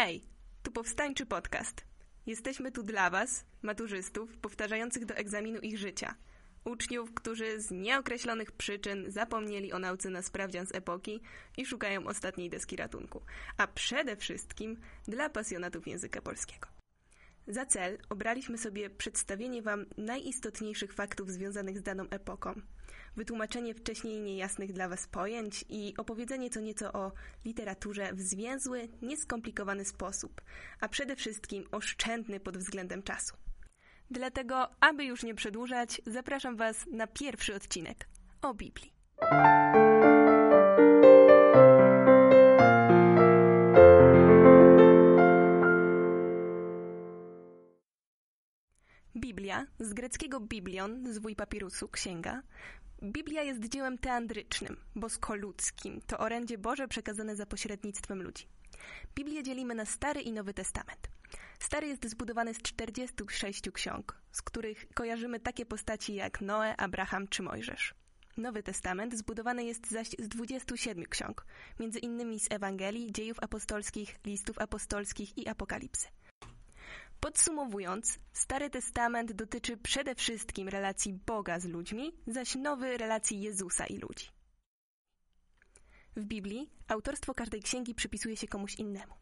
Hej, tu powstańczy podcast. Jesteśmy tu dla Was, maturzystów, powtarzających do egzaminu ich życia. Uczniów, którzy z nieokreślonych przyczyn zapomnieli o nauce na sprawdzian z epoki i szukają ostatniej deski ratunku. A przede wszystkim dla pasjonatów języka polskiego. Za cel obraliśmy sobie przedstawienie Wam najistotniejszych faktów związanych z daną epoką, wytłumaczenie wcześniej niejasnych dla Was pojęć i opowiedzenie co nieco o literaturze w zwięzły, nieskomplikowany sposób, a przede wszystkim oszczędny pod względem czasu. Dlatego, aby już nie przedłużać, zapraszam Was na pierwszy odcinek o Biblii. Z greckiego biblion, zwój papirusu, księga. Biblia jest dziełem teandrycznym, boskoludzkim. To orędzie Boże przekazane za pośrednictwem ludzi. Biblię dzielimy na Stary i Nowy Testament. Stary jest zbudowany z 46 ksiąg, z których kojarzymy takie postaci jak Noe, Abraham czy Mojżesz. Nowy Testament zbudowany jest zaś z 27 ksiąg, między innymi z Ewangelii, dziejów apostolskich, listów apostolskich i apokalipsy. Podsumowując, Stary Testament dotyczy przede wszystkim relacji Boga z ludźmi, zaś Nowy relacji Jezusa i ludzi. W Biblii autorstwo każdej księgi przypisuje się komuś innemu.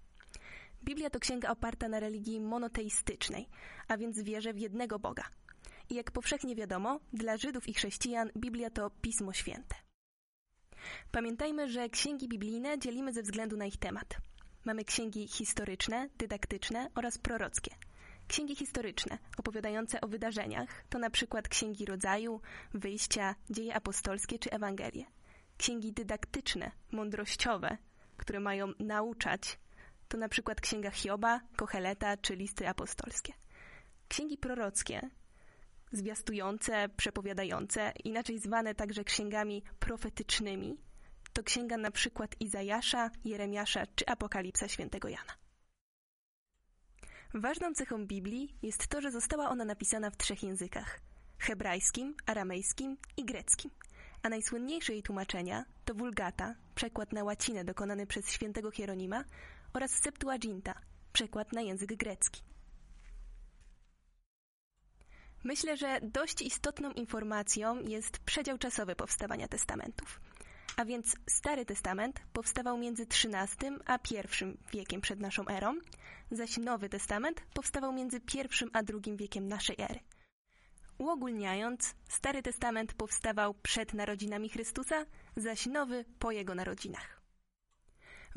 Biblia to księga oparta na religii monoteistycznej, a więc wierze w jednego Boga. I jak powszechnie wiadomo, dla Żydów i chrześcijan Biblia to Pismo Święte. Pamiętajmy, że księgi biblijne dzielimy ze względu na ich temat. Mamy księgi historyczne, dydaktyczne oraz prorockie. Księgi historyczne, opowiadające o wydarzeniach, to na przykład księgi rodzaju, wyjścia, dzieje apostolskie czy Ewangelie. Księgi dydaktyczne, mądrościowe, które mają nauczać, to na przykład księga Hioba, Kocheleta czy listy apostolskie. Księgi prorockie, zwiastujące, przepowiadające, inaczej zwane także księgami profetycznymi, to księga na przykład Izajasza, Jeremiasza czy Apokalipsa świętego Jana. Ważną cechą Biblii jest to, że została ona napisana w trzech językach: hebrajskim, aramejskim i greckim. A najsłynniejsze jej tłumaczenia to Vulgata, przekład na łacinę dokonany przez świętego Hieronima, oraz Septuaginta, przekład na język grecki. Myślę, że dość istotną informacją jest przedział czasowy powstawania testamentów. A więc Stary Testament powstawał między XIII a I wiekiem przed naszą erą, zaś Nowy Testament powstawał między I a II wiekiem naszej ery. Uogólniając, Stary Testament powstawał przed narodzinami Chrystusa, zaś Nowy po jego narodzinach.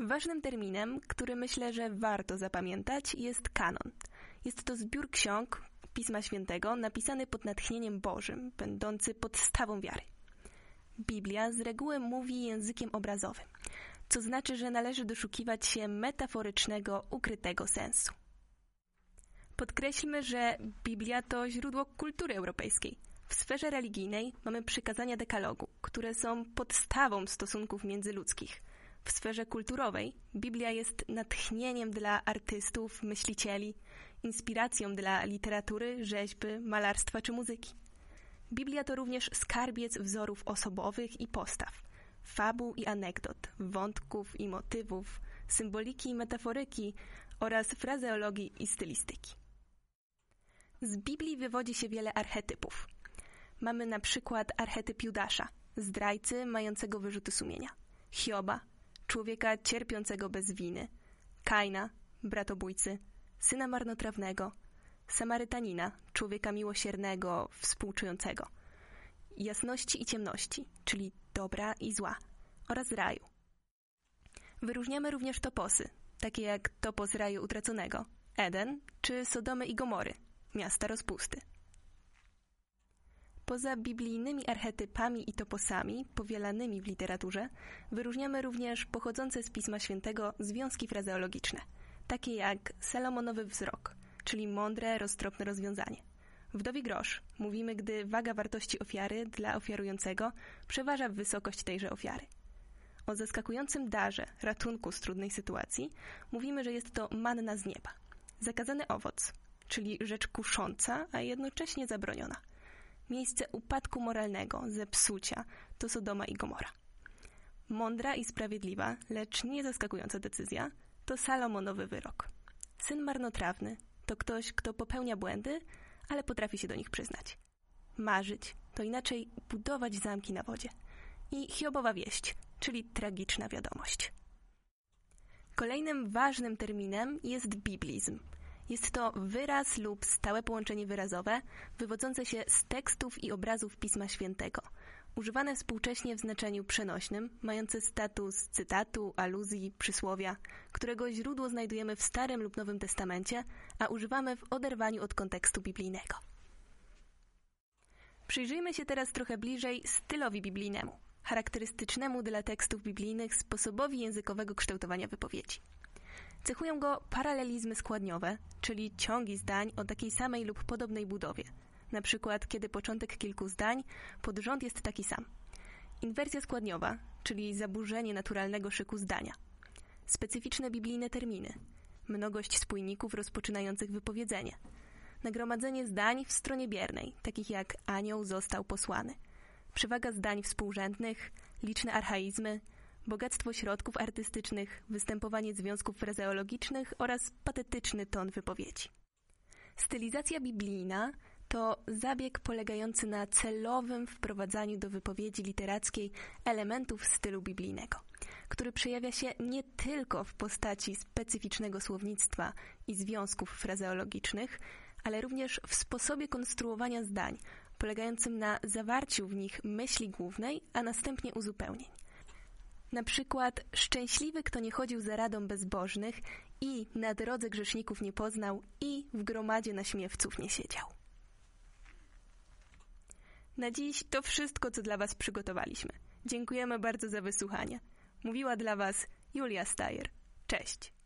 Ważnym terminem, który myślę, że warto zapamiętać, jest kanon. Jest to zbiór ksiąg Pisma Świętego napisany pod natchnieniem Bożym, będący podstawą wiary. Biblia z reguły mówi językiem obrazowym, co znaczy, że należy doszukiwać się metaforycznego, ukrytego sensu. Podkreślmy, że Biblia to źródło kultury europejskiej. W sferze religijnej mamy przykazania dekalogu, które są podstawą stosunków międzyludzkich. W sferze kulturowej Biblia jest natchnieniem dla artystów, myślicieli, inspiracją dla literatury, rzeźby, malarstwa czy muzyki. Biblia to również skarbiec wzorów osobowych i postaw, fabuł i anegdot, wątków i motywów, symboliki i metaforyki oraz frazeologii i stylistyki. Z Biblii wywodzi się wiele archetypów. Mamy na przykład archetyp Judasza, zdrajcy mającego wyrzuty sumienia, Hioba, człowieka cierpiącego bez winy, Kaina, bratobójcy, syna marnotrawnego, Samarytanina, człowieka miłosiernego, współczującego, jasności i ciemności, czyli dobra i zła, oraz raju. Wyróżniamy również toposy, takie jak topos raju utraconego, Eden czy Sodomy i Gomory, miasta rozpusty. Poza biblijnymi archetypami i toposami powielanymi w literaturze, wyróżniamy również pochodzące z Pisma Świętego związki frazeologiczne, takie jak Salomonowy wzrok, czyli mądre, roztropne rozwiązanie. Wdowi grosz mówimy, gdy waga wartości ofiary dla ofiarującego przeważa wysokość tejże ofiary. O zaskakującym darze ratunku z trudnej sytuacji mówimy, że jest to manna z nieba. Zakazany owoc, czyli rzecz kusząca, a jednocześnie zabroniona. Miejsce upadku moralnego, zepsucia to Sodoma i Gomora. Mądra i sprawiedliwa, lecz nie zaskakująca decyzja to Salomonowy wyrok. Syn marnotrawny to ktoś, kto popełnia błędy, ale potrafi się do nich przyznać. Marzyć to inaczej budować zamki na wodzie. I Hiobowa wieść, czyli tragiczna wiadomość. Kolejnym ważnym terminem jest biblizm. Jest to wyraz lub stałe połączenie wyrazowe wywodzące się z tekstów i obrazów Pisma Świętego, używane współcześnie w znaczeniu przenośnym, mające status cytatu, aluzji, przysłowia, którego źródło znajdujemy w Starym lub Nowym Testamencie, a używamy w oderwaniu od kontekstu biblijnego. Przyjrzyjmy się teraz trochę bliżej stylowi biblijnemu, charakterystycznemu dla tekstów biblijnych sposobowi językowego kształtowania wypowiedzi. Cechują go paralelizmy składniowe, czyli ciągi zdań o takiej samej lub podobnej budowie. Na przykład, kiedy początek kilku zdań pod rząd jest taki sam. Inwersja składniowa, czyli zaburzenie naturalnego szyku zdania. Specyficzne biblijne terminy. Mnogość spójników rozpoczynających wypowiedzenie. Nagromadzenie zdań w stronie biernej, takich jak anioł został posłany. Przewaga zdań współrzędnych, liczne archaizmy, bogactwo środków artystycznych, występowanie związków frazeologicznych oraz patetyczny ton wypowiedzi. Stylizacja biblijna to zabieg polegający na celowym wprowadzaniu do wypowiedzi literackiej elementów stylu biblijnego, który przejawia się nie tylko w postaci specyficznego słownictwa i związków frazeologicznych, ale również w sposobie konstruowania zdań, polegającym na zawarciu w nich myśli głównej, a następnie uzupełnień. Na przykład szczęśliwy, kto nie chodził za radą bezbożnych i na drodze grzeszników nie poznał i w gromadzie naśmiewców nie siedział. Na dziś to wszystko, co dla Was przygotowaliśmy. Dziękujemy bardzo za wysłuchanie. Mówiła dla Was Julia Stajer. Cześć!